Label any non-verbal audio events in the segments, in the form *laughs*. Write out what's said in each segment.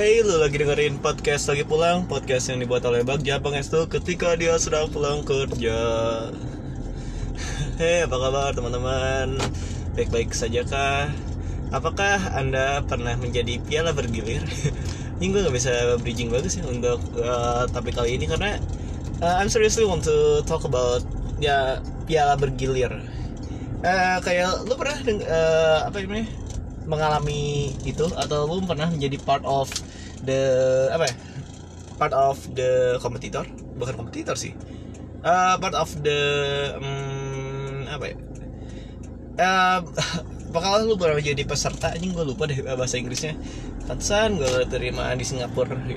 Hey, lu lagi dengerin podcast lagi pulang Podcast yang dibuat oleh Bagja Pangestu ketika dia sedang pulang kerja Hey, apa kabar teman-teman? Baik-baik saja kah? Apakah Anda pernah menjadi piala bergilir? *laughs* Ini gue gak bisa bridging bagus ya untuk uh, topik kali ini Karena uh, I'm seriously want to talk about ya piala bergilir uh, Kayak lu pernah uh, apa namanya mengalami itu atau lu pernah menjadi part of the apa ya? Part of the kompetitor bukan kompetitor sih. Uh, part of the um, apa ya? Uh, *laughs* bakal lu pernah menjadi peserta? Anjing gue lupa deh bahasa Inggrisnya. Pantesan gue terima di Singapura. Uh,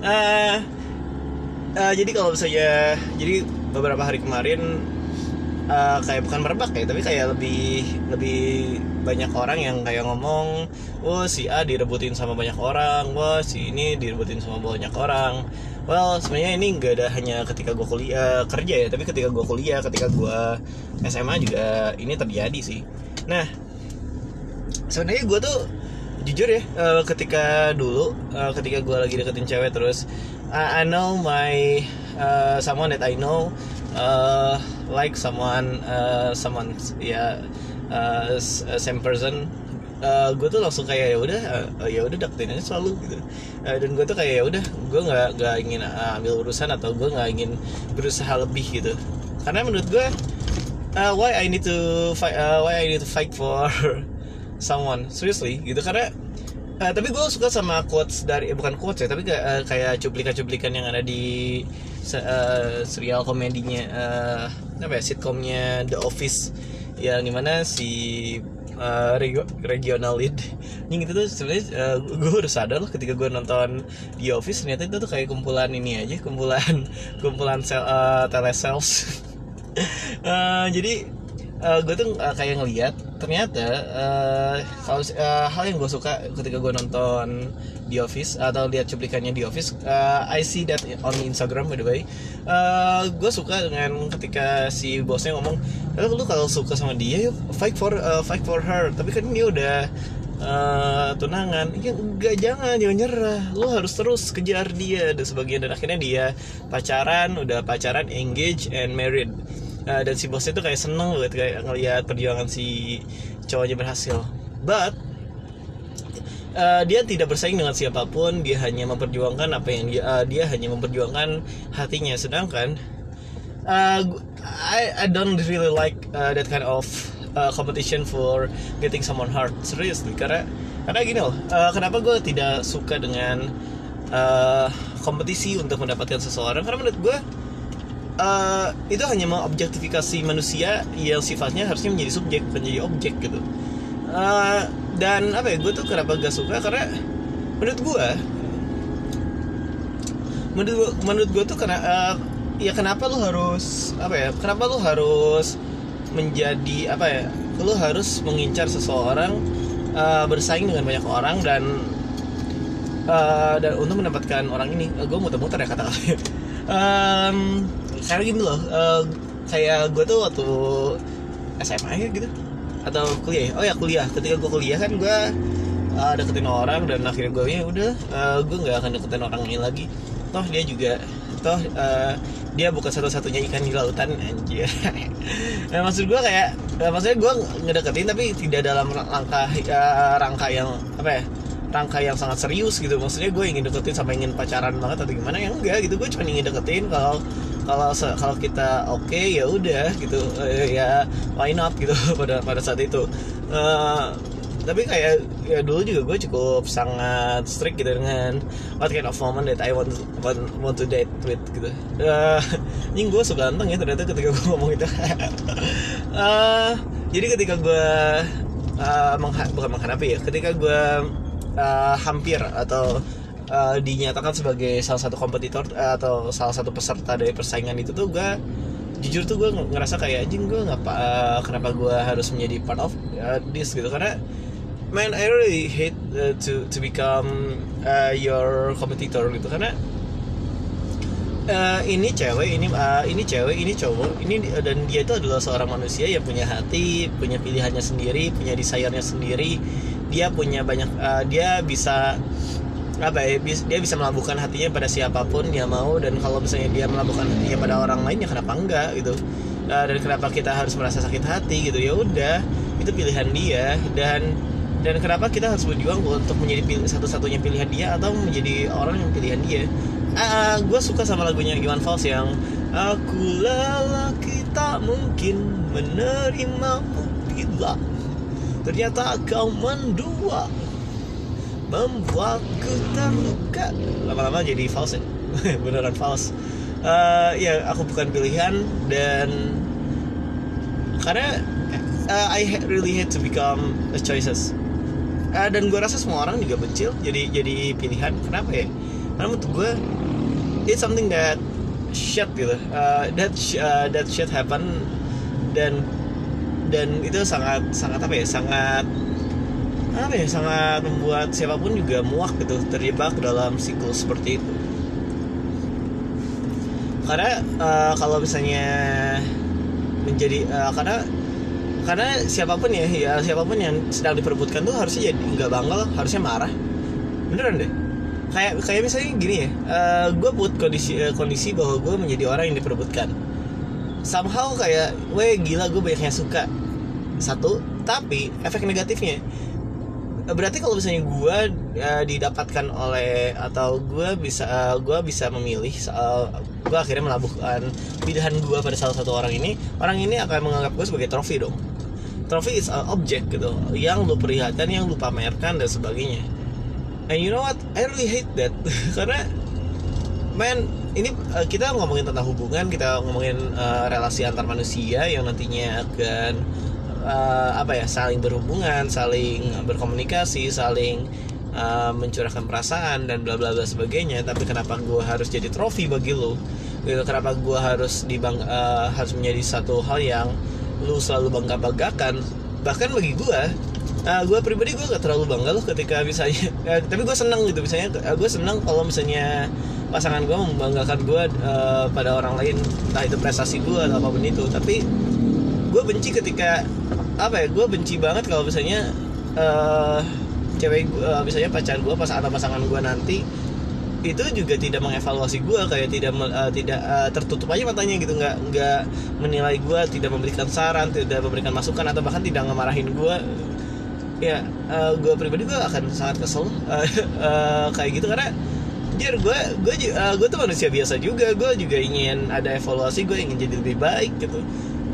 *laughs* uh, jadi kalau misalnya jadi beberapa hari kemarin uh, kayak bukan merebak ya tapi kayak lebih lebih banyak orang yang kayak ngomong wah si A direbutin sama banyak orang wah si ini direbutin sama banyak orang. Well sebenarnya ini nggak ada hanya ketika gue kuliah kerja ya tapi ketika gue kuliah ketika gue SMA juga ini terjadi sih. Nah sebenarnya gue tuh jujur ya uh, ketika dulu uh, ketika gue lagi deketin cewek terus I, know my uh, someone that I know uh, like someone uh, someone ya yeah, uh, same person. Uh, gue tuh langsung kayak ya udah uh, ya udah deketin aja selalu gitu. Uh, dan gue tuh kayak ya udah gue nggak nggak ingin uh, ambil urusan atau gue nggak ingin berusaha lebih gitu. Karena menurut gue uh, why I need to fight uh, why I need to fight for *laughs* someone seriously gitu. Karena uh, tapi gue suka sama quotes dari eh, bukan quotes ya tapi kayak, uh, kayak cuplikan-cuplikan yang ada di uh, serial komedinya uh, apa ya sitkomnya The Office yang di mana si uh, regi regional lead. Yang itu tuh sebenarnya uh, gue udah sadar loh ketika gue nonton The Office ternyata itu tuh kayak kumpulan ini aja kumpulan kumpulan sel, uh, telesales uh, *laughs* jadi uh, gue tuh uh, kayak ngeliat ternyata uh, kalau uh, hal yang gue suka ketika gue nonton The Office atau lihat cuplikannya The Office uh, I see that on Instagram by the way. Uh, gue suka dengan ketika si bosnya ngomong lu kalau suka sama dia yuk fight for uh, fight for her. Tapi kan dia udah uh, tunangan. Ya enggak jangan jangan nyerah. Lu harus terus kejar dia. Dan sebagian dan akhirnya dia pacaran udah pacaran engage and married uh, dan si bosnya tuh kayak seneng banget kayak ngeliat perjuangan si cowoknya berhasil. But uh, dia tidak bersaing dengan siapa pun dia hanya memperjuangkan apa yang dia uh, dia hanya memperjuangkan hatinya. Sedangkan uh, I I don't really like uh, that kind of uh, competition for getting someone heart seriously karena karena gini loh uh, kenapa gue tidak suka dengan uh, kompetisi untuk mendapatkan seseorang? Karena menurut gue uh, itu hanya mengobjektifikasi manusia yang sifatnya harusnya menjadi subjek bukan objek gitu. Uh, dan apa ya gue tuh kenapa gak suka karena menurut gue menurut menurut gue tuh karena uh, ya kenapa lu harus apa ya kenapa lu harus menjadi apa ya lu harus mengincar seseorang uh, bersaing dengan banyak orang dan uh, dan untuk mendapatkan orang ini. Uh, gue muter-muter ya kata-katanya um, karena gini loh uh, kayak gue tuh waktu SMA ya gitu. Atau kuliah oh ya kuliah. Ketika gue kuliah kan gue uh, deketin orang dan akhirnya gue ya udah uh, gue nggak akan deketin orang ini lagi. Toh dia juga toh uh, dia bukan satu-satunya ikan di lautan anjir. *laughs* Nah, maksud gue kayak uh, maksudnya gue ngedeketin tapi tidak dalam langkah uh, rangka yang apa ya rangka yang sangat serius gitu. Maksudnya gue ingin deketin sampai ingin pacaran banget atau gimana yang enggak gitu. Gue cuma ingin deketin kalau kalau kalau kita oke okay, ya udah gitu. Uh, ya why not gitu *laughs* pada pada saat itu. Uh, tapi kayak ya dulu juga gue cukup sangat strict gitu dengan what kind of woman that I want want, want to date with gitu. Uh, *laughs* ini gue suka ganteng ya ternyata ketika gue ngomong itu. Uh, *laughs* jadi ketika gue uh, mengha bukan menghadapi ya ketika gue uh, hampir atau uh, dinyatakan sebagai salah satu kompetitor uh, atau salah satu peserta dari persaingan itu tuh gue jujur tuh gue ngerasa kayak anjing gue ngapa uh, kenapa gue harus menjadi part of uh, this gitu. Karena man I really hate uh, to to become uh, your competitor gitu. Karena uh, ini cewek ini uh, ini cewek ini cowok ini dan dia itu adalah seorang manusia yang punya hati punya pilihannya sendiri punya desire-nya sendiri. Dia punya banyak uh, dia bisa apa ya dia bisa melabuhkan hatinya pada siapa pun dia mau dan kalau misalnya dia melabuhkan hatinya pada orang lain ya kenapa enggak gitu. Uh, dan kenapa kita harus merasa sakit hati gitu. Ya udah itu pilihan dia. Dan dan kenapa kita harus berjuang untuk menjadi satu-satunya pilihan dia atau menjadi orang yang pilihan dia? Uh, gue suka sama lagunya Iwan Fals yang aku lelaki tak mungkin menerimamu bila ternyata kau mendua membuatku terluka lama-lama jadi false ya? *laughs* Beneran false. Eh, ya aku bukan pilihan dan karena uh, I really hate to become a choices. Uh, dan gue rasa semua orang juga bencil jadi jadi pilihan. Kenapa ya? Karena menurut gue it's something that shit gitu. Uh, that sh- uh, that shit happen dan dan itu sangat sangat apa ya? Sangat apa ya sangat membuat siapa pun juga muak gitu terjebak dalam siklus seperti itu? Karena eh, kalau misalnya menjadi eh, karena karena siapa pun ya ya siapa pun yang sedang diperebutkan tuh harusnya jadi nggak bangga harusnya marah. Beneran deh. Kayak kayak misalnya gini ya gue buat kondisi eh, kondisi bahwa gue menjadi orang yang diperebutkan. Somehow kayak weh gila gue banyak suka. Satu tapi efek negatifnya berarti kalau misalnya gue uh, didapatkan oleh atau gue bisa uh, gue bisa memilih soal gue akhirnya melabuhkan pilihan gue pada salah satu orang ini orang ini akan menganggap gue sebagai trofi dong. Trofi is an object gitu yang lu perlihatkan yang lu pamerkan dan sebagainya. And you know what? I really hate that. *laughs* Karena man ini uh, kita ngomongin tentang hubungan kita ngomongin uh, relasi antar manusia yang nantinya akan uh, apa ya saling berhubungan saling berkomunikasi saling uh, mencurahkan perasaan dan bla bla bla sebagainya. Tapi kenapa gue harus jadi trofi bagi lo gitu kenapa gue harus dibang uh, harus menjadi satu hal yang lu selalu bangga banggakan bahkan bagi gue uh, gue pribadi gue gak terlalu bangga loh ketika misalnya uh, *laughs* tapi gue seneng gitu. Misalnya gue seneng kalau misalnya pasangan gue membanggakan gue uh, pada orang lain entah itu prestasi gue atau apa pun itu. Tapi gue benci ketika apa ya gue benci banget kalau misalnya uh, cewek gue uh, misalnya pacar gue pas atau pasangan gue nanti itu juga tidak mengevaluasi gue kayak tidak uh, tidak uh, tertutup aja matanya gitu. Nggak nggak menilai gue tidak memberikan saran tidak memberikan masukan atau bahkan tidak ngemarahin gue ya uh, gue pribadi gue akan sangat kesel uh, *laughs* uh, kayak gitu. Karena Jir, gue gue uh, gue tuh manusia biasa juga. Gue juga ingin ada evaluasi gue ingin jadi lebih baik gitu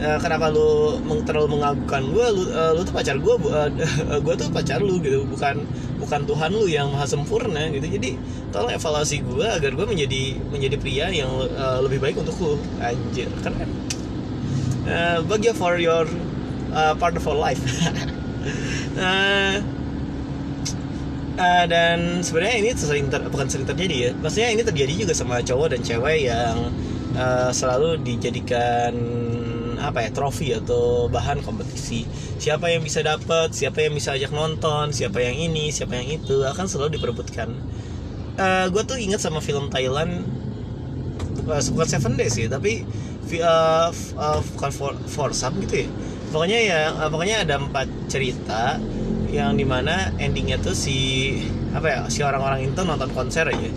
uh, kenapa lu terlalu mengagukan gue lu, uh, lu tuh pacar gue uh, *laughs* gue tuh pacar lu gitu bukan bukan Tuhan lu yang maha sempurna gitu. Jadi tolong evaluasi gue agar gue menjadi menjadi pria yang uh, lebih baik untuk lu anjir keren uh, bahagia for your uh, part of our life. Uh, *laughs* uh, dan sebenarnya ini sering ter, bukan sering terjadi ya. Maksudnya ini terjadi juga sama cowok dan cewek yang uh, selalu dijadikan apa ya trofi atau bahan kompetisi. Siapa yang bisa dapat siapa yang bisa ajak nonton siapa yang ini siapa yang itu akan selalu diperebutkan. Uh, gue tuh ingat sama film Thailand uh, bukan Seven Days sih tapi uh, uh, for, for some gitu ya. Pokoknya ya pokoknya ada empat cerita yang di mana endingnya tuh si apa ya si orang-orang itu nonton konser aja.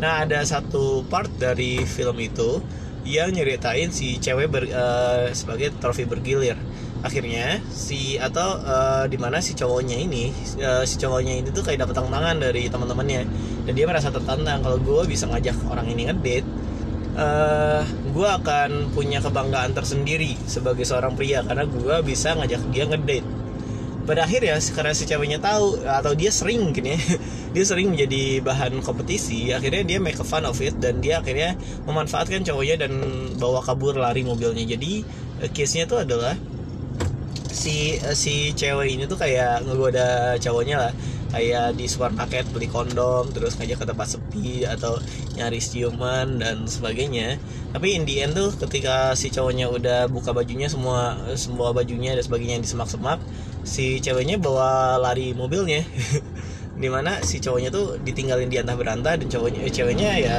Nah ada satu part dari film itu yang nyeritain si cewek ber, uh, sebagai trofi bergilir. Akhirnya si atau uh, di mana si cowoknya ini uh, si cowoknya ini tuh kayak dapat tangan dari teman-temannya. Dan dia merasa tertantang kalau gue bisa ngajak orang ini ngedate uh, gue akan punya kebanggaan tersendiri sebagai seorang pria. Karena gue bisa ngajak dia ngedate pada akhirnya karena si ceweknya tahu atau dia sering mungkin ya *laughs* dia sering menjadi bahan kompetisi akhirnya dia make a fun of it dan dia akhirnya memanfaatkan cowoknya dan bawa kabur lari mobilnya. Jadi case nya tuh adalah si si cewek ini tuh kayak ngegoda cowoknya lah kayak di supermarket beli kondom terus ngajak ke tempat sepi atau nyari ciuman dan sebagainya. Tapi in the end tuh ketika si cowoknya udah buka bajunya semua semua bajunya dan sebagainya yang disemak-semak si ceweknya bawa lari mobilnya. *laughs* Di mana si cowoknya tuh ditinggalin di antah berantah dan cowoknya eh, ceweknya ya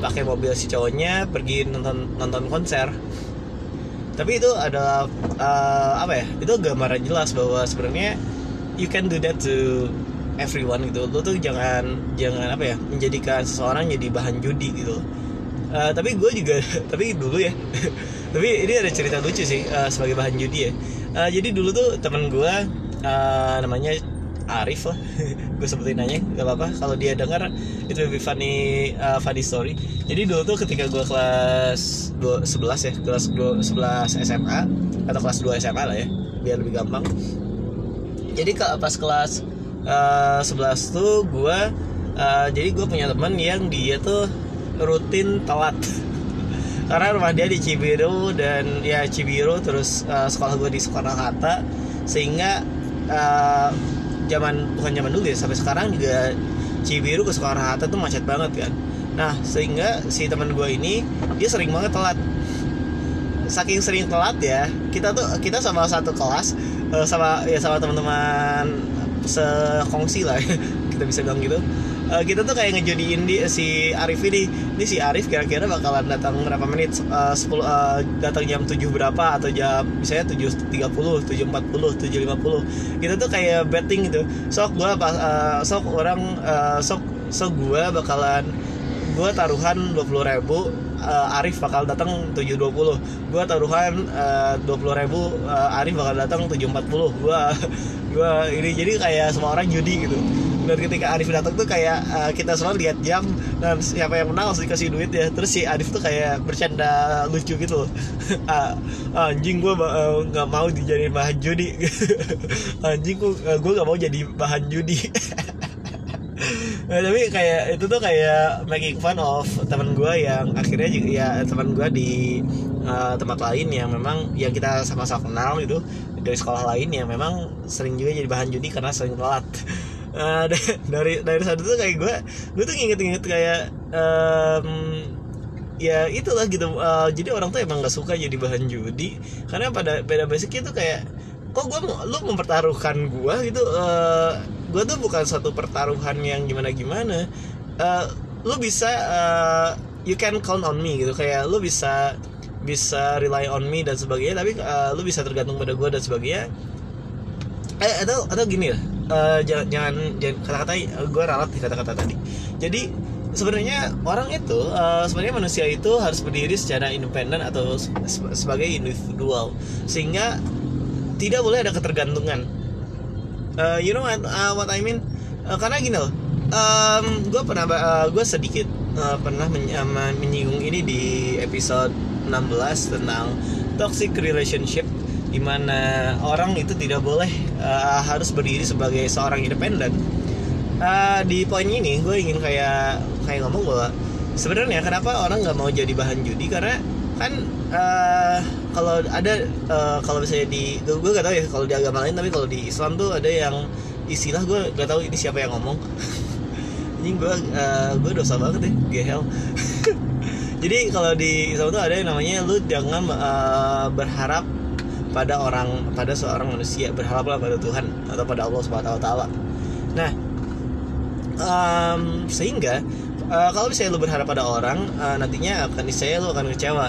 pakai mobil si cowoknya pergi nonton nonton konser. Tapi itu adalah uh, apa ya itu gambaran jelas bahwa sebenarnya you can do that to everyone gitu. Lo tuh jangan jangan apa ya menjadikan seseorang jadi bahan judi gitu. Uh, tapi gue juga *laughs* tapi dulu ya *laughs* tapi ini ada cerita lucu sih uh, sebagai bahan judi ya. Uh, jadi dulu tuh temen gue uh, namanya Arif lah. *laughs* Gue sebutin aja gak apa-apa. Kalau dia dengar itu lebih funny uh, funny story. Jadi dulu tuh ketika gue kelas 2, 11 ya kelas 2, 11 SMA atau kelas 2 SMA lah ya biar lebih gampang. Jadi ke pas kelas uh, 11 tuh gue uh, jadi gue punya teman yang dia tuh rutin telat. *laughs* Karena rumah dia di Cibiru dan ya Cibiru terus uh, sekolah gue di Soekarno Hatta sehingga uh, zaman bukan zaman dulu ya sampai sekarang juga Cibiru ke Soekarno Hatta tuh macet banget kan. Nah sehingga si teman gue ini dia sering banget telat. Saking sering telat ya kita tuh kita sama satu kelas sama ya sama teman-teman sekongsi lah *laughs* kita bisa bilang gitu. Uh, kita tuh kayak ngejodiin di si Arif ini. Ini si Arif kira-kira bakalan datang berapa menit? Uh, 10 uh, datang jam 7 berapa? Atau jam misalnya 7.30 7.40 7.50 kita tuh kayak betting gitu. Sok gua uh, sok orang uh, sok sok gua bakalan gua taruhan 20 ribu uh, Arif bakal datang 7.20 gua taruhan uh, 20 ribu uh, Arif bakal datang 7.40 gua *laughs* gua ini. Jadi kayak semua orang judi gitu. Dan ketika Arif datang tuh kayak uh, kita semua lihat jam dan siapa yang menang harus dikasih duit ya. Terus si Arif tuh kayak bercanda lucu gitu uh, *laughs* anjing gue nggak uh, mau dijadiin bahan judi. *laughs* Anjing gue uh, gue nggak mau jadi bahan judi. *laughs* Nah, tapi kayak itu tuh kayak making fun of teman gue yang akhirnya juga ya teman gue di uh, tempat lain yang memang yang kita sama-sama kenal gitu dari sekolah lain yang memang sering juga jadi bahan judi karena sering telat. *laughs* Uh, dari dari saat itu kayak gue gue tuh nginget-nginget kayak um, ya itulah gitu. Uh, jadi orang tuh emang gak suka jadi bahan judi karena pada beda basicnya tuh kayak kok gue lu mempertaruhkan gue gitu? Uh, gue tuh bukan satu pertaruhan yang gimana gimana uh, lu bisa uh, you can count on me gitu. Kayak lu bisa bisa rely on me dan sebagainya tapi uh, lu bisa tergantung pada gue dan sebagainya. Eh atau atau gini lah uh, jangan jangan, jangan kata-kata gue ralat di kata-kata tadi. Jadi sebenarnya orang itu uh, sebenarnya manusia itu harus berdiri secara independen atau sebagai individual. Sehingga tidak boleh ada ketergantungan. Uh, you know what, uh, what I mean? Uh, karena gini loh um, gue pernah uh, gue sedikit uh, pernah men uh, menyinggung ini di episode 16 tentang toxic relationship di mana orang itu tidak boleh uh, harus berdiri sebagai seorang independen. Uh, di poin ini gue ingin kayak kayak ngomong bahwa sebenarnya kenapa orang nggak mau jadi bahan judi? Karena kan uh, kalau ada uh, kalau misalnya di gue gak tahu ya kalau di agama lain tapi kalau di Islam tuh ada yang istilah gue gak tahu ini siapa yang ngomong. *laughs* Ini gue uh, gue dosa banget ya gehel *laughs* jadi kalau di Islam tuh ada yang namanya lu jangan uh, berharap pada orang pada seorang manusia. Berharaplah pada Tuhan atau pada Allah Subhanahu Wa Taala. Nah um, sehingga uh, kalau misalnya lu berharap pada orang uh, nantinya akan niscaya lu akan kecewa.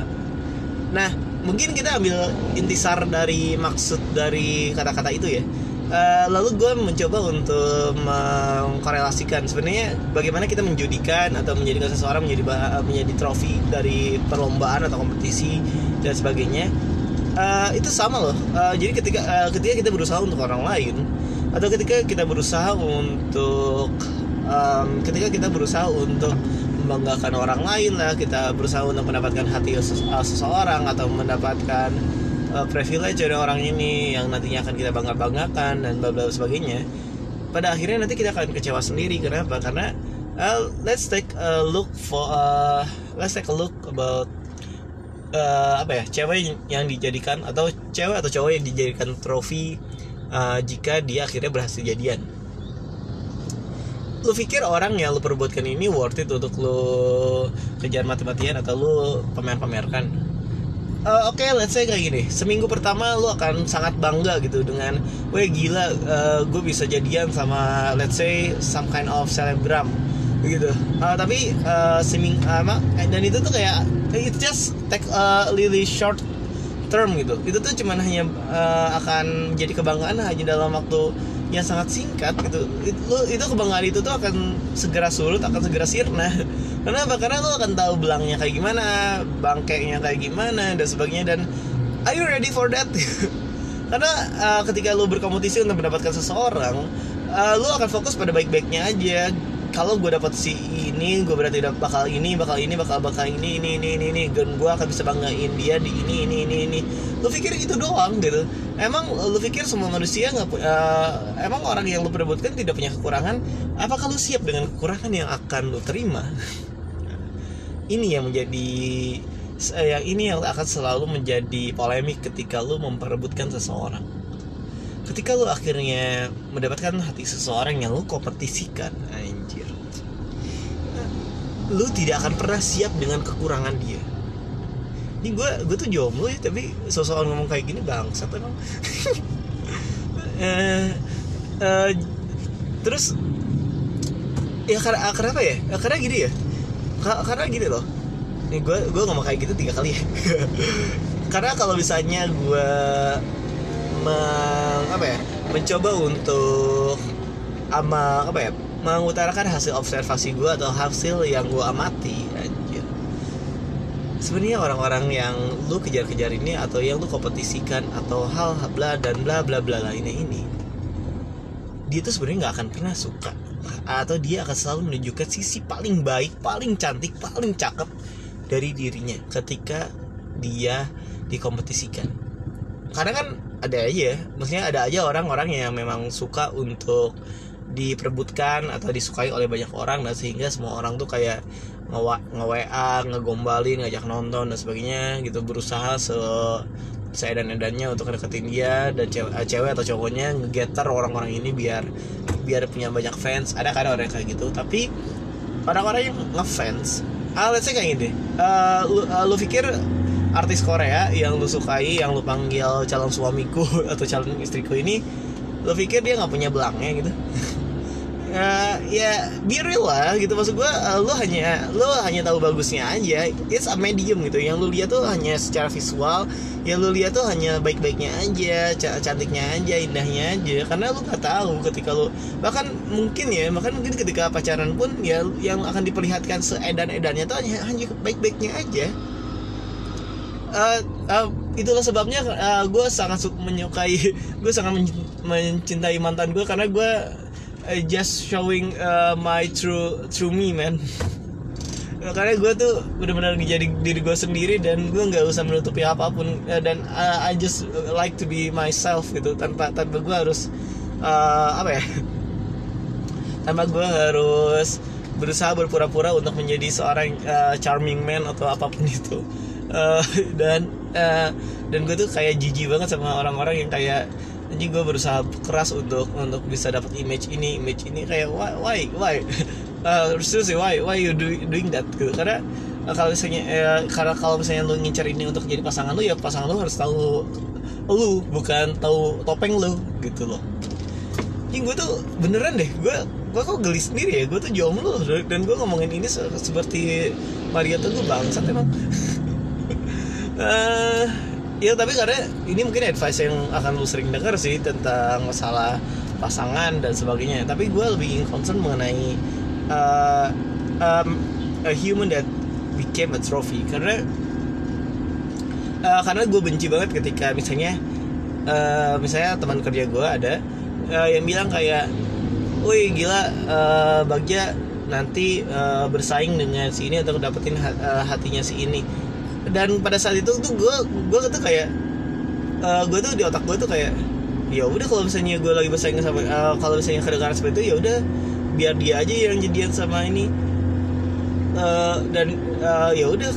Nah mungkin kita ambil intisar dari maksud dari kata-kata itu ya uh, lalu gue mencoba untuk mengkorelasikan. Sebenarnya bagaimana kita menjudikan atau menjadikan seseorang menjadi menjadi trofi dari perlombaan atau kompetisi dan sebagainya uh, itu sama loh. Uh, jadi ketika uh, ketika kita berusaha untuk orang lain atau ketika kita berusaha untuk um, ketika kita berusaha untuk membanggakan orang lain lah kita berusaha untuk mendapatkan hati seseorang atau mendapatkan uh, privilege dari orang ini yang nantinya akan kita bangga banggakan dan bla bla sebagainya. Pada akhirnya nanti kita akan kecewa sendiri kenapa? Karena uh, let's take a look for uh, let's take a look about uh, apa ya cewek yang dijadikan atau cewek atau cowok yang dijadikan trofi uh, jika dia akhirnya berhasil jadian. Lu pikir orang yang lu perbuatkan ini worth it untuk lu kejar mati-matian atau lu pamer-pamerkan uh, oke okay, let's say kayak gini. Seminggu pertama lu akan sangat bangga gitu dengan weh gila uh, gue bisa jadian sama let's say some kind of selebgram. Gitu. Uh, tapi uh, seming uh, dan itu tuh kayak it just take a really short term gitu. Itu tuh cuman hanya uh, akan menjadi kebanggaan hanya dalam waktu yang sangat singkat gitu. Itu, itu kebanggaan itu tuh akan segera surut akan segera sirna. *laughs* Karena apa? Karena lo akan tahu belangnya kayak gimana bangkainya kayak gimana dan sebagainya. Dan are you ready for that? *laughs* Karena uh, ketika lo berkompetisi untuk mendapatkan seseorang uh, lo akan fokus pada baik-baiknya aja. Kalau gue dapat si ini gue berarti dapat bakal ini bakal ini bakal bakal ini ini ini ini ini. Dan gue akan bisa banggain dia di ini ini ini ini. Lu pikir itu doang gitu emang lu pikir semua manusia nggak uh, emang orang yang lu perebutkan tidak punya kekurangan? Apakah lu siap dengan kekurangan yang akan lu terima? *laughs* Ini yang menjadi yang ini yang akan selalu menjadi polemik ketika lu memperebutkan seseorang. Ketika lu akhirnya mendapatkan hati seseorang yang lu kompetisikan anjir. Lu tidak akan pernah siap dengan kekurangan dia ini gue gue tuh jomblo ya tapi sosok ngomong kayak gini bangsat emang. Uh, *laughs* uh, terus ya karena kenapa ya? Karena gini ya. Karena gini loh. Nih gue gue ngomong kayak gitu tiga kali ya. *laughs* Karena kalau misalnya gue meng, apa ya? Mencoba untuk ama apa ya? Mengutarakan hasil observasi gue atau hasil yang gue amati sebenarnya orang-orang yang lu kejar-kejar ini atau yang lu kompetisikan atau hal bla dan bla bla bla lainnya ini dia tuh sebenarnya nggak akan pernah suka. Atau dia akan selalu menunjukkan sisi paling baik paling cantik paling cakep dari dirinya ketika dia dikompetisikan. Karena kan ada aja maksudnya ada aja orang-orang yang memang suka untuk diperebutkan atau disukai oleh banyak orang dan sehingga semua orang tuh kayak nge-WA, ngegombalin, ngajak nonton dan sebagainya gitu. Berusaha se seedan-edannya untuk deketin dia dan cewek, eh, cewek atau cowoknya ngegeter orang-orang ini biar biar punya banyak fans. Ada kan orang kayak gitu tapi orang-orang yang ngefans ah let's say kayak gini uh, lu, uh, lu pikir artis Korea yang lu sukai yang lu panggil calon suamiku *laughs* atau calon istriku ini lu pikir dia nggak punya belangnya gitu uh, ya be real lah gitu. Maksud gue uh, lu hanya lu hanya tahu bagusnya aja. It's a medium gitu. Yang lu lihat tuh hanya secara visual. Yang lu lihat tuh hanya baik-baiknya aja cantiknya aja indahnya aja. Karena lu nggak tahu ketika lu bahkan mungkin ya bahkan mungkin ketika pacaran pun ya yang akan diperlihatkan seedan-edannya tuh hanya hanya baik-baiknya aja. Uh, uh, itulah sebabnya uh, gue sangat menyukai *laughs* gue sangat mencintai mantan gue karena gue uh, just showing uh, my true true me man. *laughs* Karena gue tuh benar-benar jadi diri gue sendiri dan gue nggak usah menutupi apa pun uh, dan uh, I just like to be myself gitu. Tanpa tanpa gue harus uh, apa ya? *laughs* Tanpa gue harus berusaha berpura-pura untuk menjadi seorang uh, charming man atau apa pun *laughs* itu. Uh, dan uh, dan gue tuh kayak jijik banget sama orang-orang yang kayak jadi gue berusaha keras untuk untuk bisa dapat image ini image ini. Kayak why why why? *laughs* Uh, seriously why why you do, doing that gitu. Karena uh, kalau misalnya uh, karena kalau misalnya lu ngincar ini untuk jadi pasangan lu ya pasangan lu harus tahu lu bukan tahu topeng lu gitu loh. Ini gue tuh beneran deh gue gue kok geli sendiri ya? Gue tuh jomblo dan gue ngomongin ini se seperti Maria tuh gue bangsat emang *laughs* ya tapi karena ini mungkin advice yang akan lu sering dengar sih tentang masalah pasangan dan sebagainya. Tapi gue lebih concern mengenai uh, um, a human that became a trophy. Karena uh, karena gue benci banget ketika misalnya uh, misalnya teman kerja gue ada uh, yang bilang kayak woi gila uh, Bagja nanti uh, bersaing dengan si ini untuk dapetin hatinya si ini dan pada saat itu tuh gue gue tuh kayak uh, gue tuh di otak gue tuh kayak ya udah kalau misalnya gue lagi bersaing sama uh, kalau misalnya kedengaran seperti itu ya udah biar dia aja yang jadian sama ini. Uh, dan uh, ya udah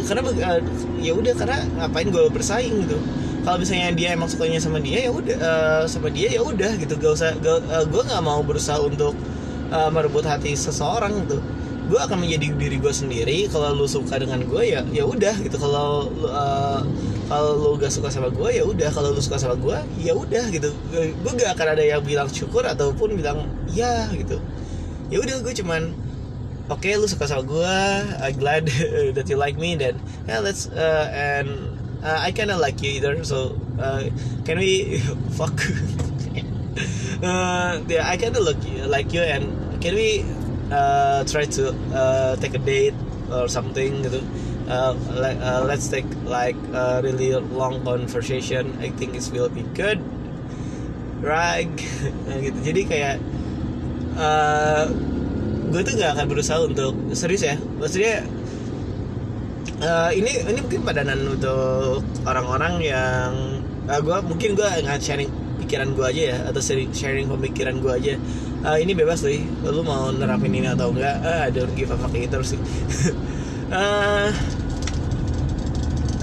karena uh, ya udah karena ngapain gue bersaing gitu. Kalau misalnya dia emang sukanya sama dia ya udah uh, sama dia ya udah gitu. Gak usah gak, uh, gue nggak mau berusaha untuk uh, merebut hati seseorang gitu gue akan menjadi diri gue sendiri. Kalau lu suka dengan gue ya ya udah gitu. Kalau uh, kalau lu gak suka sama gue ya udah. Kalau lu suka sama gue ya udah gitu. Gue gak akan ada yang bilang syukur ataupun bilang ya gitu. Ya udah gue cuman oke okay, lu suka sama gue I glad *laughs* that you like me dan yeah let's uh, and uh, I kinda like you either so uh, can we *laughs* fuck? *laughs* Uh, yeah, I kind of look like you and can we uh, try to uh, take a date or something gitu. Uh, like, uh, let's take like a really long conversation. I think it will be good, right? *laughs* gitu. Jadi kayak uh, gue tuh gak akan berusaha untuk serius ya. Maksudnya uh, ini ini mungkin padanan untuk orang-orang yang uh, gue mungkin gue nggak sharing pikiran gue aja ya atau sharing, pemikiran gue aja. Uh, ini bebas sih lu mau nerapin ini atau enggak? Uh, I don't give a fuck sih. *laughs* Uh,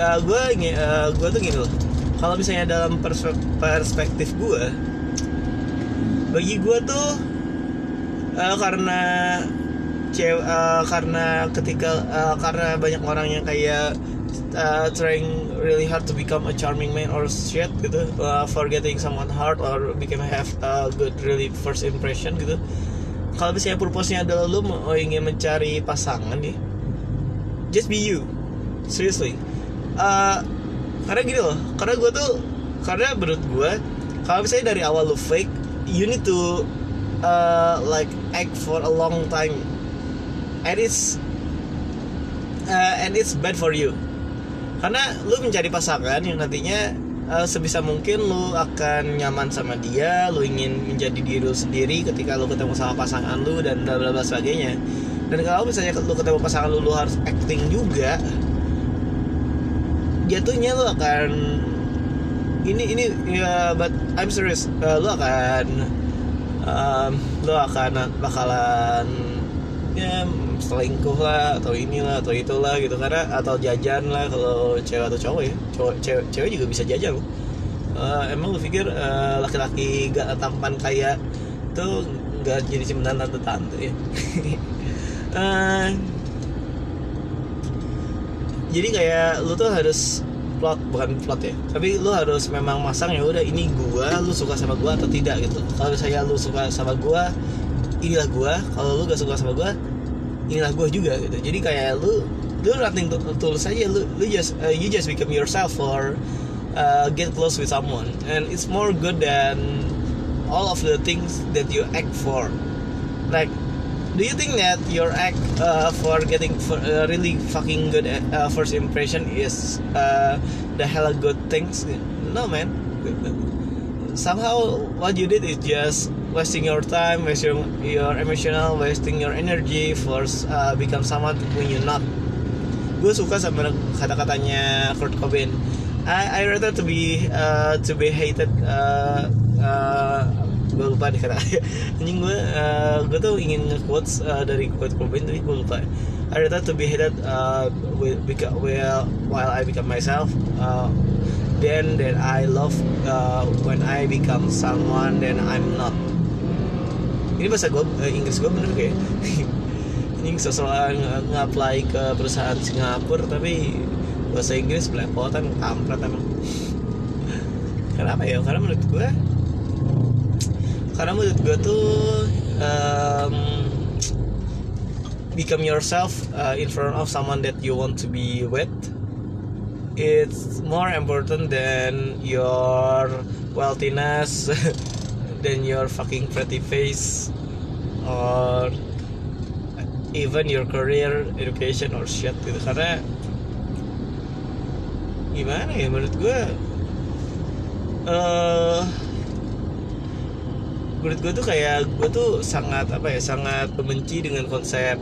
uh, gue uh, gue tuh gini loh. Kalau misalnya dalam perspektif gue bagi gue tuh uh, karena cewek uh, karena ketika uh, karena banyak orang yang kayak uh, trying really hard to become a charming man or shit gitu. Uh, for getting someone hard or become have a good really first impression gitu. Kalau misalnya purpose-nya adalah lu mau ingin mencari pasangan nih just be you. Seriously. Uh, karena gini loh karena gue tuh karena menurut gue kalau misalnya dari awal lu fake you need to uh, like act for a long time. And it's uh, and it's bad for you karena lu mencari pasangan yang nantinya uh, sebisa mungkin lu akan nyaman sama dia lu ingin menjadi diri lu sendiri ketika lu ketemu sama pasangan lu dan bla bla bla sebagainya. Dan kalau misalnya lu ketemu pasangan lu lu harus acting juga jatuhnya lu akan ini ini ya but I'm serious uh, lu akan um, lu akan bakalan selingkuh lah atau inilah atau itulah gitu. Karena atau jajan lah kalau cewek atau cowok ya. Cowok cewek, cewek juga bisa jajan. Loh uh, emang lu pikir uh, laki-laki gak tampan kayak tuh gak jadi cimenan tante tante ya? Uh, *laughs* jadi kayak lu tuh harus plot bukan plot ya. Tapi lu harus memang masang ya udah ini gua lu suka sama gua atau tidak gitu. Kalau saya lu suka sama gua inilah gua. Kalau lu gak suka sama gua inilah gua juga gitu. Jadi kayak lu lu nothing tulus aja. Lu lu just uh, you just become yourself or uh, get close with someone. And it's more good than all of the things that you act for. Like do you think that your act uh, for getting for, uh, really fucking good uh, first impression is uh, the hella good things? No man. Somehow what you did is just wasting your time, wasting your emotional, wasting your energy for uh, become someone who you not. Gue suka sama kata-katanya Kurt Cobain. I, I rather to be uh, to be hated. Uh, uh, gue lupa nih kata *laughs* anjing gue uh, gue tuh ingin quotes uh, dari Kurt Cobain tapi gue lupa I rather to be hated uh, because, well, while I become myself uh, then that I love uh, when I become someone then I'm not ini bahasa gue eh, Inggris gue bener kayak *laughs* ini seseorang nge-apply ke perusahaan Singapura tapi bahasa Inggris belepotan kampret emang. *laughs* Kenapa ya? Karena menurut gue karena menurut gue tuh um, become yourself uh, in front of someone that you want to be with. It's more important than your wealthiness *laughs* than your fucking pretty face or even your career education or shit gitu. Karena gimana ya menurut gue uh, menurut gue tuh kayak gue tuh sangat apa ya sangat membenci dengan konsep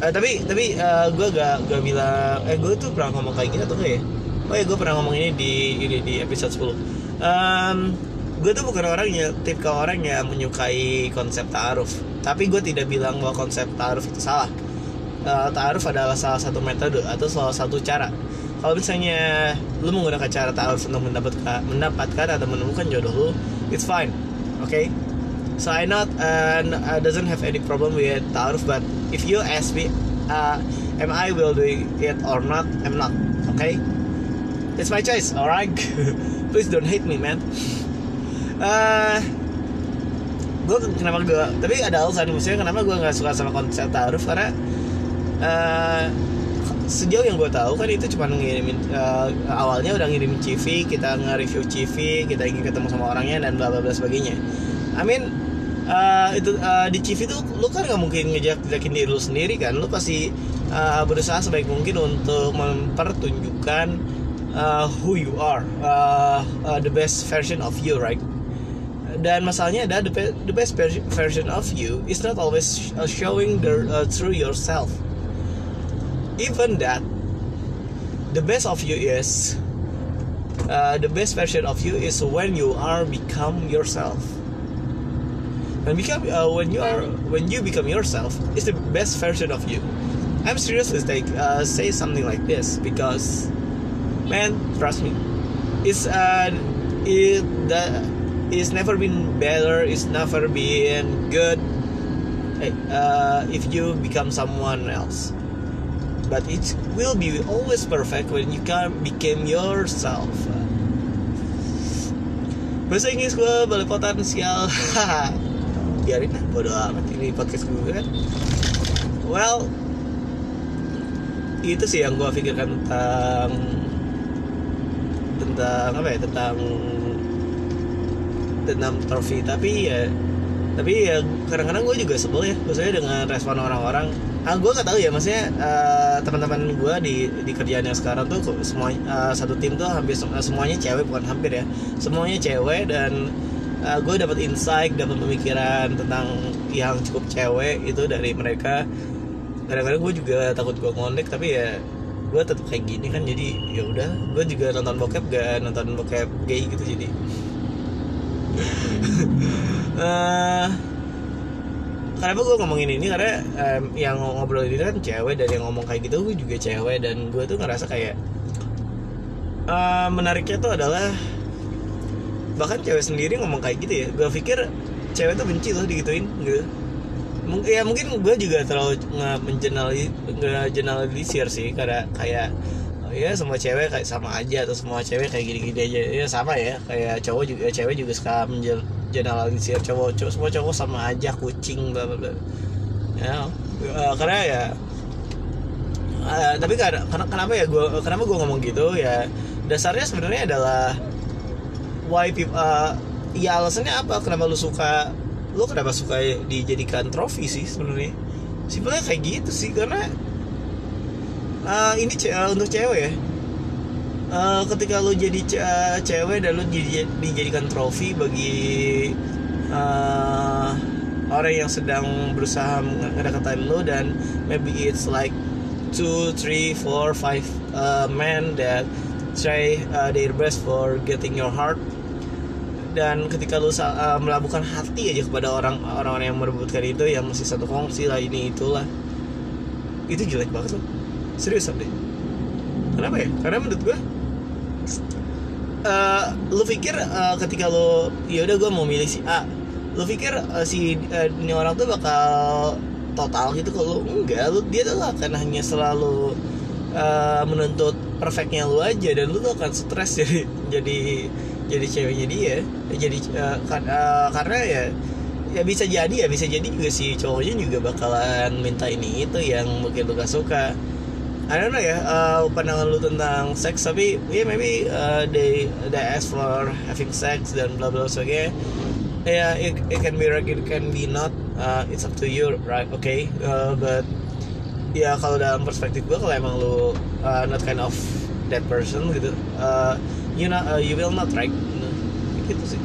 uh, tapi tapi uh, gue gak gak bilang eh gue tuh pernah ngomong kayak gini atau enggak ya? Oh ya gue pernah ngomong ini di ini di episode 10 um, gue tuh bukan orang yang tipe orang yang menyukai konsep taaruf. Tapi gue tidak bilang bahwa konsep taaruf itu salah. Uh, taaruf adalah salah satu metode atau salah satu cara. Kalau misalnya lu menggunakan cara taaruf untuk mendapatkan mendapatkan atau menemukan jodoh lu it's fine. Oke? Okay? so I not and uh, doesn't have any problem with taaruf but if you ask me uh, am I will do it or not I'm not. Okay it's my choice alright? *laughs* Please don't hate me man uh, gue kenapa gue tapi ada alasan maksudnya kenapa gue nggak suka sama konsep taruh karena uh, sejauh yang gue tahu kan itu cuma ngirimin uh, awalnya udah ngirimin CV kita nge-review CV kita ingin ketemu sama orangnya dan bla bla bla sebagainya. I mean uh, itu uh, di CV itu lu kan nggak mungkin ngejek-jekin diri lu sendiri kan lu pasti uh, berusaha sebaik mungkin untuk mempertunjukkan uh, who you are uh, uh, the best version of you right dan masalahnya ada the, the best version of you is not always uh, showing the uh, through yourself. Even that the best of you is uh, the best version of you is when you are become yourself. When become uh, when you are when you become yourself is the best version of you. I'm seriously like uh, say something like this because man trust me it's uh it that it's never been better it's never been good. Uh, if you become someone else. But it will be always perfect when you can become yourself. Bahasa Inggris gue balik potensial *laughs* biarin lah bodo amat ini podcast gue kan? Well itu sih yang gue pikirkan tentang tentang apa ya tentang tentang trofi. Tapi ya tapi ya kadang-kadang gue juga sebel ya maksudnya dengan respon orang-orang. Ah gue nggak tahu ya maksudnya uh, teman-teman gue di di kerjaan yang sekarang tuh semua uh, satu tim tuh hampir semuanya cewek bukan hampir ya. Semuanya cewek dan uh, gue dapat insight dapat pemikiran tentang yang cukup cewek itu dari mereka. Kadang-kadang gue juga takut gue ngondek tapi ya gue tetap kayak gini kan jadi ya udah. Gue juga nonton bokep gak nonton bokep gay gitu jadi *laughs* uh, kenapa gue ngomongin ini karena um, yang ngobrol ini kan cewek dan yang ngomong kayak gitu gue juga cewek dan gue tuh ngerasa kayak uh, menariknya tuh adalah bahkan cewek sendiri ngomong kayak gitu ya. Gue pikir cewek tuh benci loh digituin gitu. Ya mungkin gue juga terlalu nggak mengeneralisir sih karena kayak ya semua cewek kayak sama aja atau semua cewek kayak gini-gini aja. Ya sama ya kayak cowok juga cewek juga suka mengeneralisir cowok. Cowok semua cowok sama aja kucing bla bla bla. Ya uh, karena ya uh, tapi karena kenapa ya gue kenapa gue ngomong gitu? Ya dasarnya sebenarnya adalah why people uh, ya alasannya apa? Kenapa lu suka lu kenapa suka dijadikan trofi sih sebenarnya? Simpelnya kayak gitu sih karena uh, ini ce uh, untuk cewek ya? Uh, ketika lu jadi ce uh, cewek dan lu jadi dijadikan trofi bagi uh, orang yang sedang berusaha ngedekatin lu dan maybe it's like two, three, four, five uh, men that try uh, their best for getting your heart. Dan ketika lu uh, melabuhkan hati aja kepada orang orang yang merebutkan itu yang masih satu kongsi lah ini itulah. Itu jelek banget loh serius deh kenapa ya? Karena menurut gue uh, lu pikir uh, ketika lu ya udah gue mau milih si A lu pikir uh, si uh, ini orang tuh bakal total gitu? Kalau enggak lu dia tuh akan hanya selalu uh, menuntut perfectnya lu aja dan lu tuh akan stres *laughs* jadi jadi jadi ceweknya dia. Jadi uh, kan, uh, karena ya ya bisa jadi ya bisa jadi juga si cowoknya juga bakalan minta ini itu yang mungkin lu gak suka I don't know ya uh, pandangan lu tentang seks tapi yeah, maybe uh, they they ask for having sex dan bla bla sebagainya. Ya yeah, it, it can be right it can be not uh, it's up to you right okay uh, but ya kalau dalam perspektif gue kalau emang lu uh, not kind of that person gitu uh, you not uh, you will not right? Gitu sih.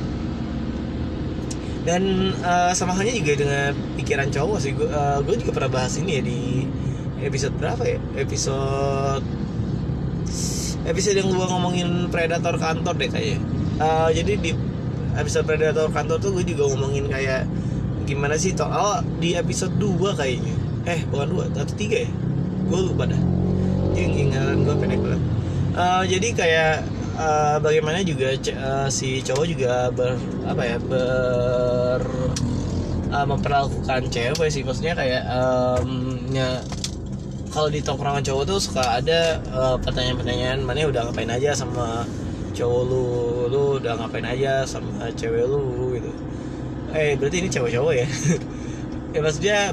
Dan uh, sama halnya juga dengan pikiran cowok sih gue uh, gue juga pernah bahas ini ya di episode berapa ya? Episode episode yang gue ngomongin predator kantor deh kayaknya. Uh, jadi di episode predator kantor tuh gue juga ngomongin kayak gimana sih toh oh di episode 2 kayaknya. Eh bukan dua atau tiga ya? Gue lupa dah. Yang ingatan gue pendek banget. Uh, jadi kayak uh, bagaimana juga uh, si cowok juga ber apa ya ber uh, memperlakukan cewek sih. Maksudnya kayak um, ya, kalau di tongkrongan cowok tuh suka ada uh, pertanyaan-pertanyaan mana udah ngapain aja sama cowok lu? Lu udah ngapain aja sama cewek lu? Gitu. Eh berarti ini cowok-cowok ya? *laughs* Ya maksudnya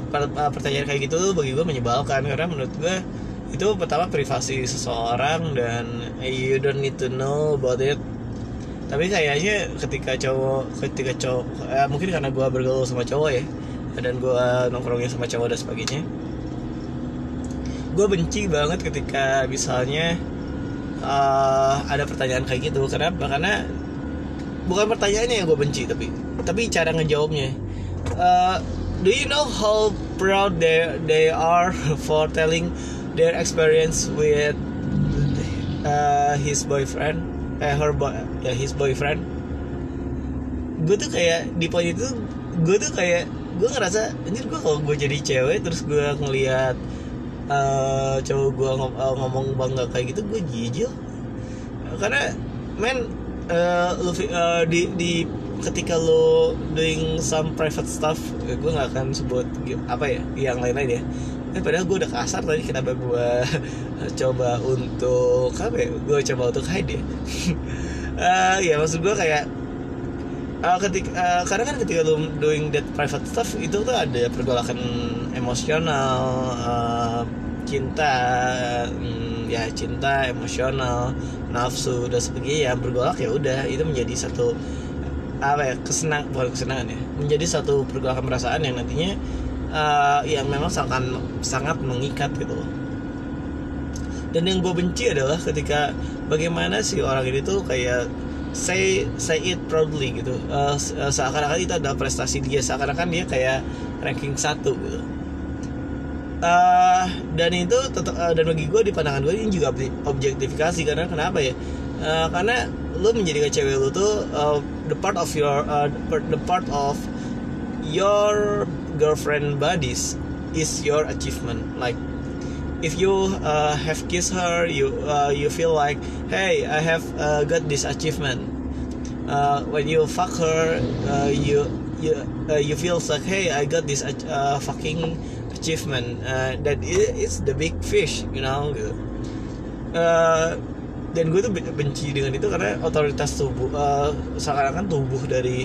pertanyaan kayak gitu tuh bagi gue menyebalkan karena menurut gue itu pertama privasi seseorang dan you don't need to know about it. Tapi kayaknya ketika cowok ketika cowok eh, mungkin karena gue bergaul sama cowok ya dan gue nongkrongnya sama cowok dan sebagainya gue benci banget ketika misalnya uh, ada pertanyaan kayak gitu. Kenapa karena bukan pertanyaannya yang gue benci tapi tapi cara ngejawabnya. Uh, do you know how proud they they are for telling their experience with uh, his boyfriend? Eh her boy ya his boyfriend? Gue tuh kayak di poin itu gue tuh kayak gue ngerasa ini gue kalau gue jadi cewek terus gue ngelihat uh, cowok gue ngom uh, ngomong bangga kayak gitu gue jijil. Karena men uh, uh, di di ketika lo doing some private stuff gue nggak akan sebut apa ya yang lain-lain ya. Eh, padahal gue udah kasar tadi kenapa gue *laughs* coba untuk apa ya gue coba untuk hide ya. Uh, *laughs* ya maksud gue kayak uh, ketika uh, karena kan ketika lo doing that private stuff itu tuh ada pergolakan emosional uh, cinta hmm, ya cinta emosional nafsu dan sebagainya. Yang bergolak ya udah itu menjadi satu apa ya kesenang bukan kesenangan ya menjadi satu pergolakan perasaan yang nantinya uh, yang memang sangat sangat mengikat gitu loh. Dan yang gue benci adalah ketika bagaimana si orang ini tuh kayak say say it proudly gitu. Uh, seakan-akan itu adalah prestasi dia. Seakan-akan dia kayak ranking satu gitu. Uh, dan itu tetap uh, dan bagi gue di pandangan gue ini juga objektifikasi. Karena kenapa ya? Uh, karena lu menjadikan cewek lu tuh uh, the part of your uh, the part of your girlfriend buddies is your achievement. Like if you uh, have kissed her you uh, you feel like hey I have uh, got this achievement. Uh, when you fuck her uh, you you uh, you feel like hey I got this uh, fucking achievement. Uh, that is the big fish you know uh, dan gue tuh benci dengan itu karena otoritas tubuh uh, seakan-akan tubuh dari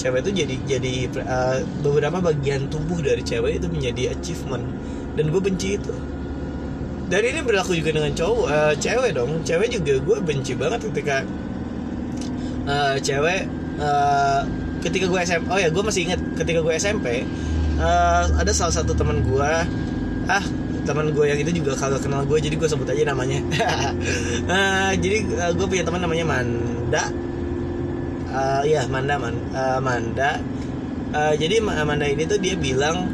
cewek itu jadi jadi uh, beberapa bagian tubuh dari cewek itu menjadi achievement. Dan gue benci itu dan ini berlaku juga dengan cowok uh, cewek dong. Cewek juga gue benci banget ketika uh, cewek uh, ketika gue SMP oh ya gue masih ingat ketika gue SMP uh, ada salah satu teman gue ah teman gue yang itu juga kagak kenal gue jadi gue sebut aja namanya. Uh, *laughs* jadi uh, gue punya teman namanya Manda. Uh, ya Manda man, uh, Manda. Uh, jadi Manda ini tuh dia bilang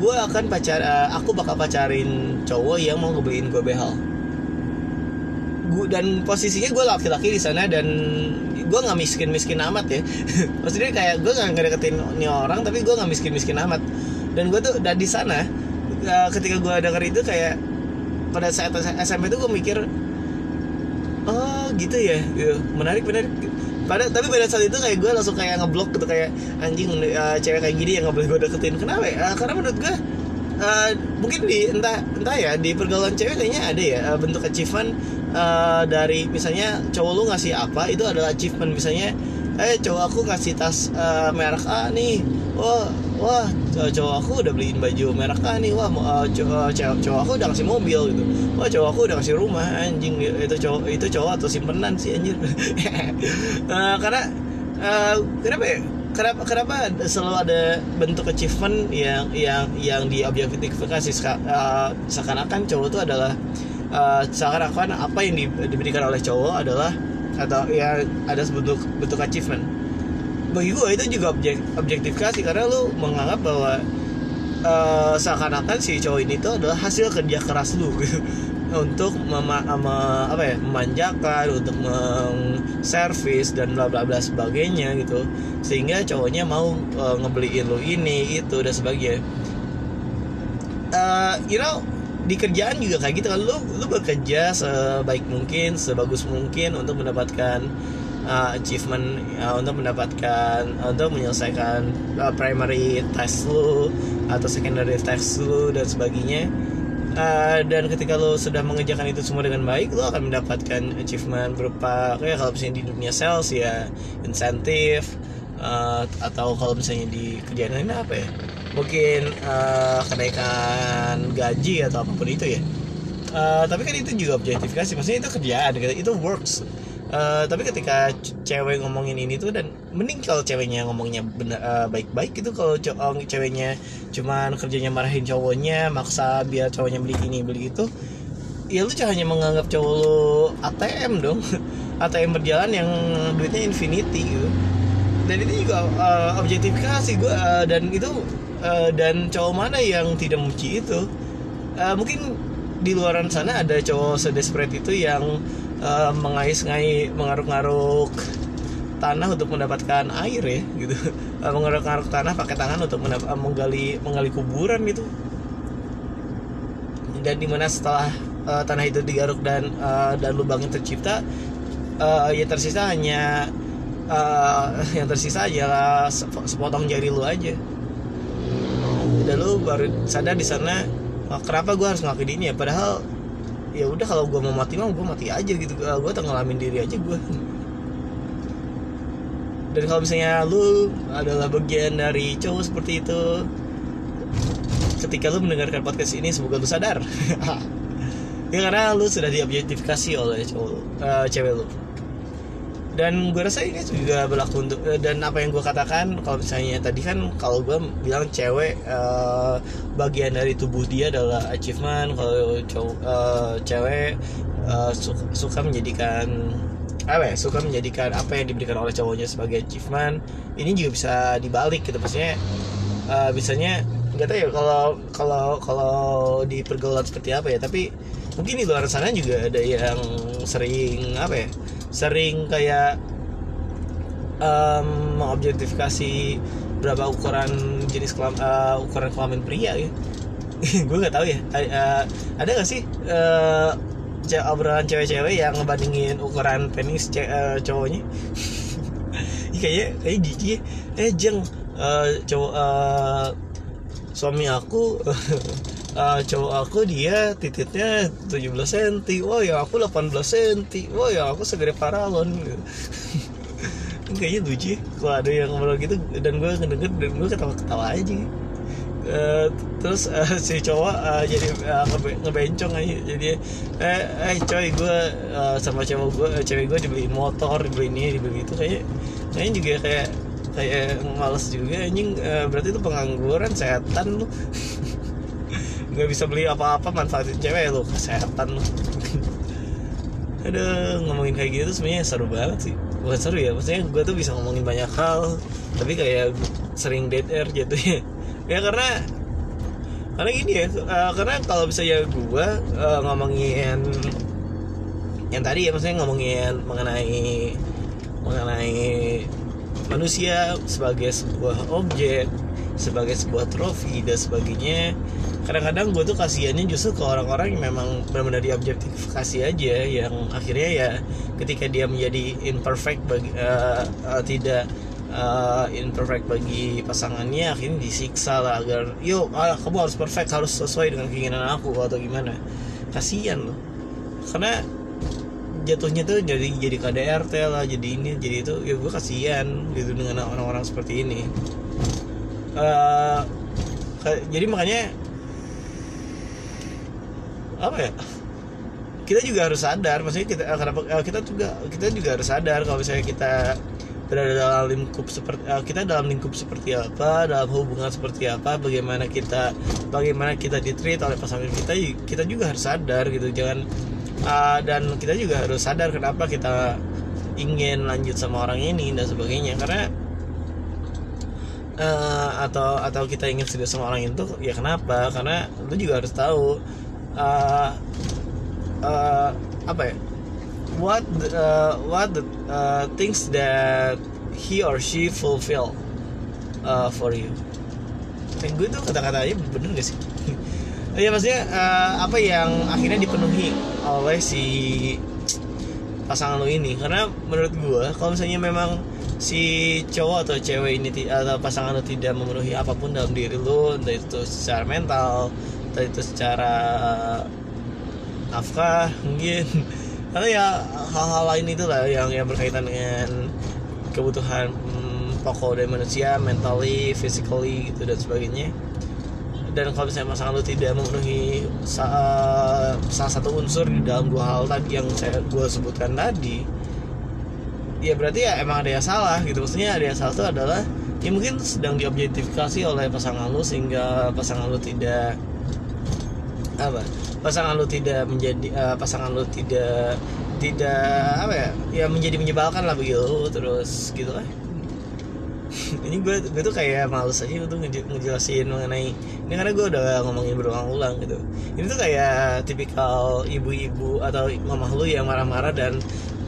gue akan pacar uh, aku bakal pacarin cowok yang mau ngebeliin gue behel gue dan posisinya gue laki-laki di sana dan gue nggak miskin miskin amat ya. *laughs* Maksudnya kayak gue nggak ngedeketin nih orang tapi gue nggak miskin miskin amat. Dan gue tuh dan di sana uh, ketika gue denger itu kayak pada saat SMP itu gue mikir oh gitu ya gitu. menarik menarik pada tapi pada saat itu kayak gue langsung kayak ngeblok gitu kayak anjing uh, cewek kayak gini yang nggak boleh gue deketin. Kenapa ya? Uh, karena menurut gue uh, mungkin di entah entah ya di pergaulan cewek kayaknya ada ya uh, bentuk achievement uh, dari misalnya cowok lu ngasih apa itu adalah achievement. Misalnya eh cowok aku ngasih tas uh, merek A nih. Wah wah cowok aku udah beliin baju merek A nih. Wah uh, cowok, cowok aku udah kasih mobil gitu. Wah cowok aku udah kasih rumah anjing. Itu cowok itu cowok atau simpenan sih anjir? Uh, *laughs* karena uh, kenapa ya? Kenapa kenapa selalu ada bentuk achievement yang yang yang diobjektifikasi? Uh, seakan-akan cowok itu adalah uh, seakan-akan apa yang di, diberikan oleh cowok adalah atau ya ada bentuk bentuk achievement bagi gue itu juga objek, objektifikasi karena lu menganggap bahwa uh, seakan-akan si cowok ini tuh adalah hasil kerja keras lu gitu. *laughs* Untuk mema, mema, apa ya memanjakan untuk mengservis dan bla bla bla sebagainya gitu. Sehingga cowoknya mau uh, ngebeliin lu ini itu dan sebagainya. Uh, you know di kerjaan juga kayak gitu kan. Lu lu bekerja sebaik mungkin sebagus mungkin untuk mendapatkan uh, achievement uh, untuk mendapatkan untuk menyelesaikan uh, primary test lu atau secondary test lu dan sebagainya. Uh, dan ketika lo sudah mengerjakan itu semua dengan baik lo akan mendapatkan achievement berupa kayak kalau misalnya di dunia sales ya insentif uh, atau kalau misalnya di kerjaan lain apa ya? Mungkin uh, kenaikan gaji atau apa pun itu ya. Uh, tapi kan itu juga objektifikasi maksudnya itu kerjaan gitu. Itu works Eh, tapi ketika cewek ngomongin ini tuh dan mending kalau ceweknya ngomongnya bener eh, baik-baik gitu kalau co- oh, ceweknya cuman kerjanya marahin cowoknya maksa biar cowoknya beli ini beli itu ya lu hanya menganggap cowok lu ATM dong. *laughs* ATM berjalan yang duitnya infinity gitu. Dan itu juga eh, objektifikasi gue eh, dan itu eh, dan cowok mana yang tidak membenci itu? Eh, mungkin di luaran sana ada cowok sedesperate itu yang eh, mengais-ngais mengaruk-ngaruk tanah untuk mendapatkan air ya gitu. Eh, mengaruk-ngaruk tanah pakai tangan untuk eh, menggali menggali kuburan gitu. Dan di mana setelah eh, tanah itu digaruk dan eh, dan lubangnya tercipta eh, yang tersisa hanya eh, yang tersisa adalah sep- sepotong jari lu aja. Dan lu baru sadar di sana "Oh, kenapa gue harus ngelakuin ini ya? Padahal ya udah kalau gue mau mati mah gue mati aja gitu. Gue tenggelamin diri aja gue dan kalau misalnya lu adalah bagian dari cowok seperti itu ketika lu mendengarkan podcast ini semoga lu sadar. *laughs* Ya karena lu sudah diobjektifikasi oleh cowok eh, cewek lu dan gue rasa ini juga berlaku untuk eh, dan apa yang gue katakan kalau misalnya tadi kan kalau gue bilang cewek eh, bagian dari tubuh dia adalah achievement. Kalau eh, cewek eh, su- suka menjadikan apa ya suka menjadikan apa yang diberikan oleh cowoknya sebagai achievement ini juga bisa dibalik gitu. Maksudnya eh, biasanya nggak tahu ya kalau kalau kalau dipergaulan seperti apa ya tapi mungkin di luar sana juga ada yang sering apa ya sering kayak em, mengobjektifikasi berapa ukuran jenis kelam, eh, ukuran kelamin pria *laughs* ya gue nggak tahu ya. Eh, ada nggak sih ce- obrolan cewek-cewek yang ngebandingin ukuran penis ce- eh, cowoknya? *laughs* Kayaknya kayak jijik ya. eh jeng eh, cowok eh, suami aku *laughs* eh, cowok aku dia titiknya 17 cm wah ya aku 18 cm wah ya aku segede paralon *laughs* kayaknya lucu ya kalau ada yang ngobrol gitu. Dan gue ngedenger dan gue ketawa-ketawa aja. Eh, terus eh, si cowok eh, jadi ngebe- ngebencong aja. Jadi eh eh coy gue eh, sama cewek gue cewek gue dibeliin motor dibeliin ini dibeliin itu. Kayak kayaknya juga kayak kayak males juga anjing. Berarti itu pengangguran setan lu *laughs* nggak bisa beli apa-apa manfaatin cewek lu kesehatan lu. *laughs* Aduh ngomongin kayak gitu tuh sebenarnya seru banget sih. Bukan seru ya maksudnya gue tuh bisa ngomongin banyak hal tapi kayak sering dead air jatuhnya. *laughs* Ya karena karena gini ya eh, karena kalau misalnya gue eh, ngomongin yang tadi ya maksudnya ngomongin mengenai mengenai manusia sebagai sebuah objek sebagai sebuah trofi dan sebagainya kadang-kadang gue tuh kasihannya justru ke orang-orang yang memang benar-benar diobjektifikasi aja yang akhirnya ya ketika dia menjadi imperfect bagi eh, eh, tidak eh, imperfect bagi pasangannya akhirnya disiksa lah agar yuk ah, kamu harus perfect harus sesuai dengan keinginan aku atau gimana. Kasihan loh. Karena jatuhnya tuh jadi jadi KDRT lah jadi ini jadi itu. Ya gue kasihan gitu dengan orang-orang seperti ini. Ka- jadi makanya apa ya? Kita juga harus sadar maksudnya kita eh, kenapa eh, kita juga kita juga harus sadar kalau misalnya kita berada dalam lingkup seperti eh, kita dalam lingkup seperti apa dalam hubungan seperti apa bagaimana kita bagaimana kita ditreat oleh pasangan kita kita juga harus sadar gitu. Jangan dan kita juga harus sadar kenapa kita ingin lanjut sama orang ini dan sebagainya. Karena eh, atau atau kita ingin serius sama orang itu ya kenapa? Karena lu juga harus tahu eh, apa ya? What the- uh, what the uh, things that he or she fulfill uh, for you? Dan gue tuh kata-katanya bener gak sih? *laughs* Ya maksudnya uh, apa yang akhirnya dipenuhi oleh si pasangan lo ini? Karena menurut gue kalau misalnya memang si cowok atau cewek ini atau pasangan lo tidak memenuhi apa pun dalam diri lo entah itu secara mental entah itu secara nafkah mungkin. *laughs* Karena ya hal-hal lain itulah yang yang berkaitan dengan kebutuhan hmm, pokok dari manusia mentally physically gitu dan sebagainya. Dan kalau misalnya pasangan lu tidak memenuhi sa- salah satu unsur di dalam dua hal tadi yang saya gue sebutkan tadi ya berarti ya emang ada yang salah gitu. Maksudnya ada yang salah itu adalah ya mungkin sedang diobjektifikasi oleh pasangan lu sehingga pasangan lu tidak apa? Pasangan lu tidak menjadi uh, pasangan lu tidak tidak apa ya? Ya menjadi menyebalkan lah begitu terus gitu lah. *laughs* Ini gue gue tuh kayak males aja tuh ngejelasin mengenai ini karena gue udah ngomongin berulang-ulang gitu. Ini tuh kayak tipikal ibu-ibu atau mama lu yang marah-marah dan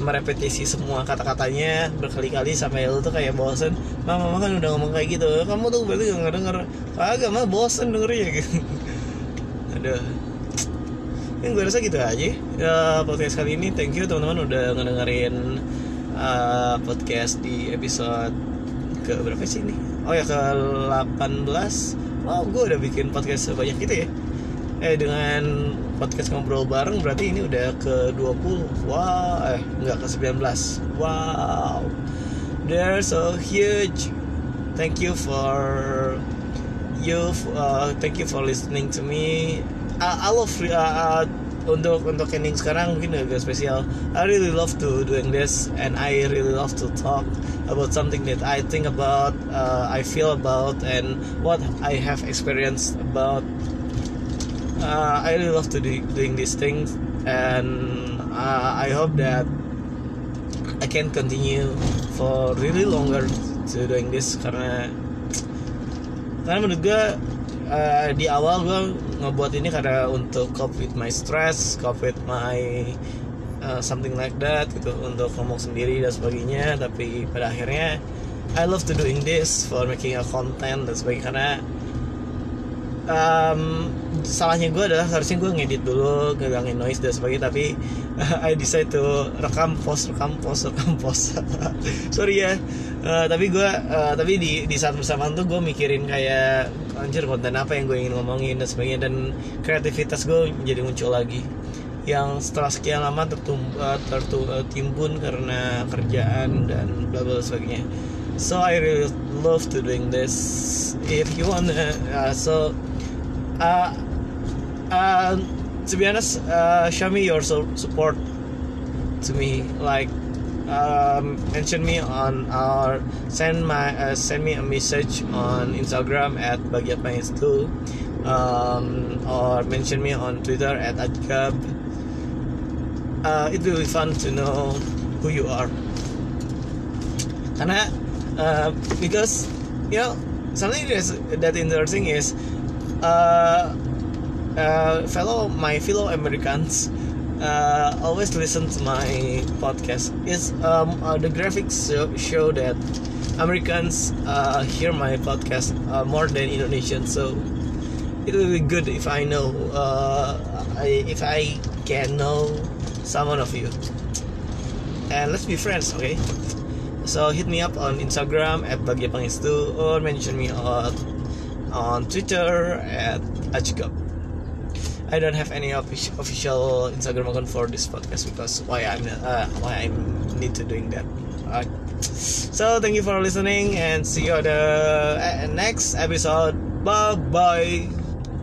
merepetisi semua kata-katanya berkali-kali sampai lu tuh kayak bosen mama mama kan udah ngomong kayak gitu kamu tuh berarti gak denger. Agak mah bosen dengernya. Gitu *laughs* aduh ini gue rasa gitu aja. Ya, podcast kali ini thank you teman-teman udah ngedengerin uh, podcast di episode ke berapa sih ini? Oh ya ke 18 oh gue udah bikin podcast sebanyak itu ya. Eh dengan podcast ngobrol bareng berarti ini udah ke 20 wow eh nggak ke 19 wow. They're so huge. Thank you for you uh, thank you for listening to me I, I love uh, uh, untuk untuk ending sekarang mungkin agak spesial. I really love to doing this and I really love to talk about something that I think about uh, I feel about and what I have experienced about. Uh, I really love to do doing these things and uh, I hope that I can continue for really longer to doing this karena karena menurut gue uh, di awal gue ngebuat ini karena untuk cope with my stress, cope with my uh, something like that gitu untuk ngomong sendiri dan sebagainya. Tapi pada akhirnya I love to doing this for making a content dan sebagainya karena um, salahnya gue adalah harusnya gue ngedit dulu ngegangin noise dan sebagainya tapi uh, *laughs* I decide to rekam post rekam post rekam post. *laughs* Sorry ya. Uh, tapi gue uh, tapi di di saat bersamaan tuh gue mikirin kayak anjir konten apa yang gue ingin ngomongin dan sebagainya dan kreativitas gue menjadi muncul lagi. Yang setelah sekian lama tertum, uh, tertimbun karena kerjaan dan bla bla sebagainya. So I really love to doing this. If you wanna uh, so uh, uh, to be honest, uh, show me your so support to me. Like, um, mention me on our send my uh, send me a message on Instagram at bagiapais2 um, or mention me on Twitter at adkab. Uh, it will be fun to know who you are. Karena uh, because you know something that's that interesting is uh, uh, fellow my fellow Americans uh, always listen to my podcast. Is um, uh, the graphics show, that Americans uh, hear my podcast uh, more than Indonesians. So it will be good if I know uh, if I can know someone of you. And let's be friends, okay? So hit me up on Instagram at Bagyapangestu or mention me on on Twitter at Achikop. I don't have any official Instagram account for this podcast because why I'm uh, why I need to doing that. So thank you for listening and see you on the uh, next episode. Bye bye.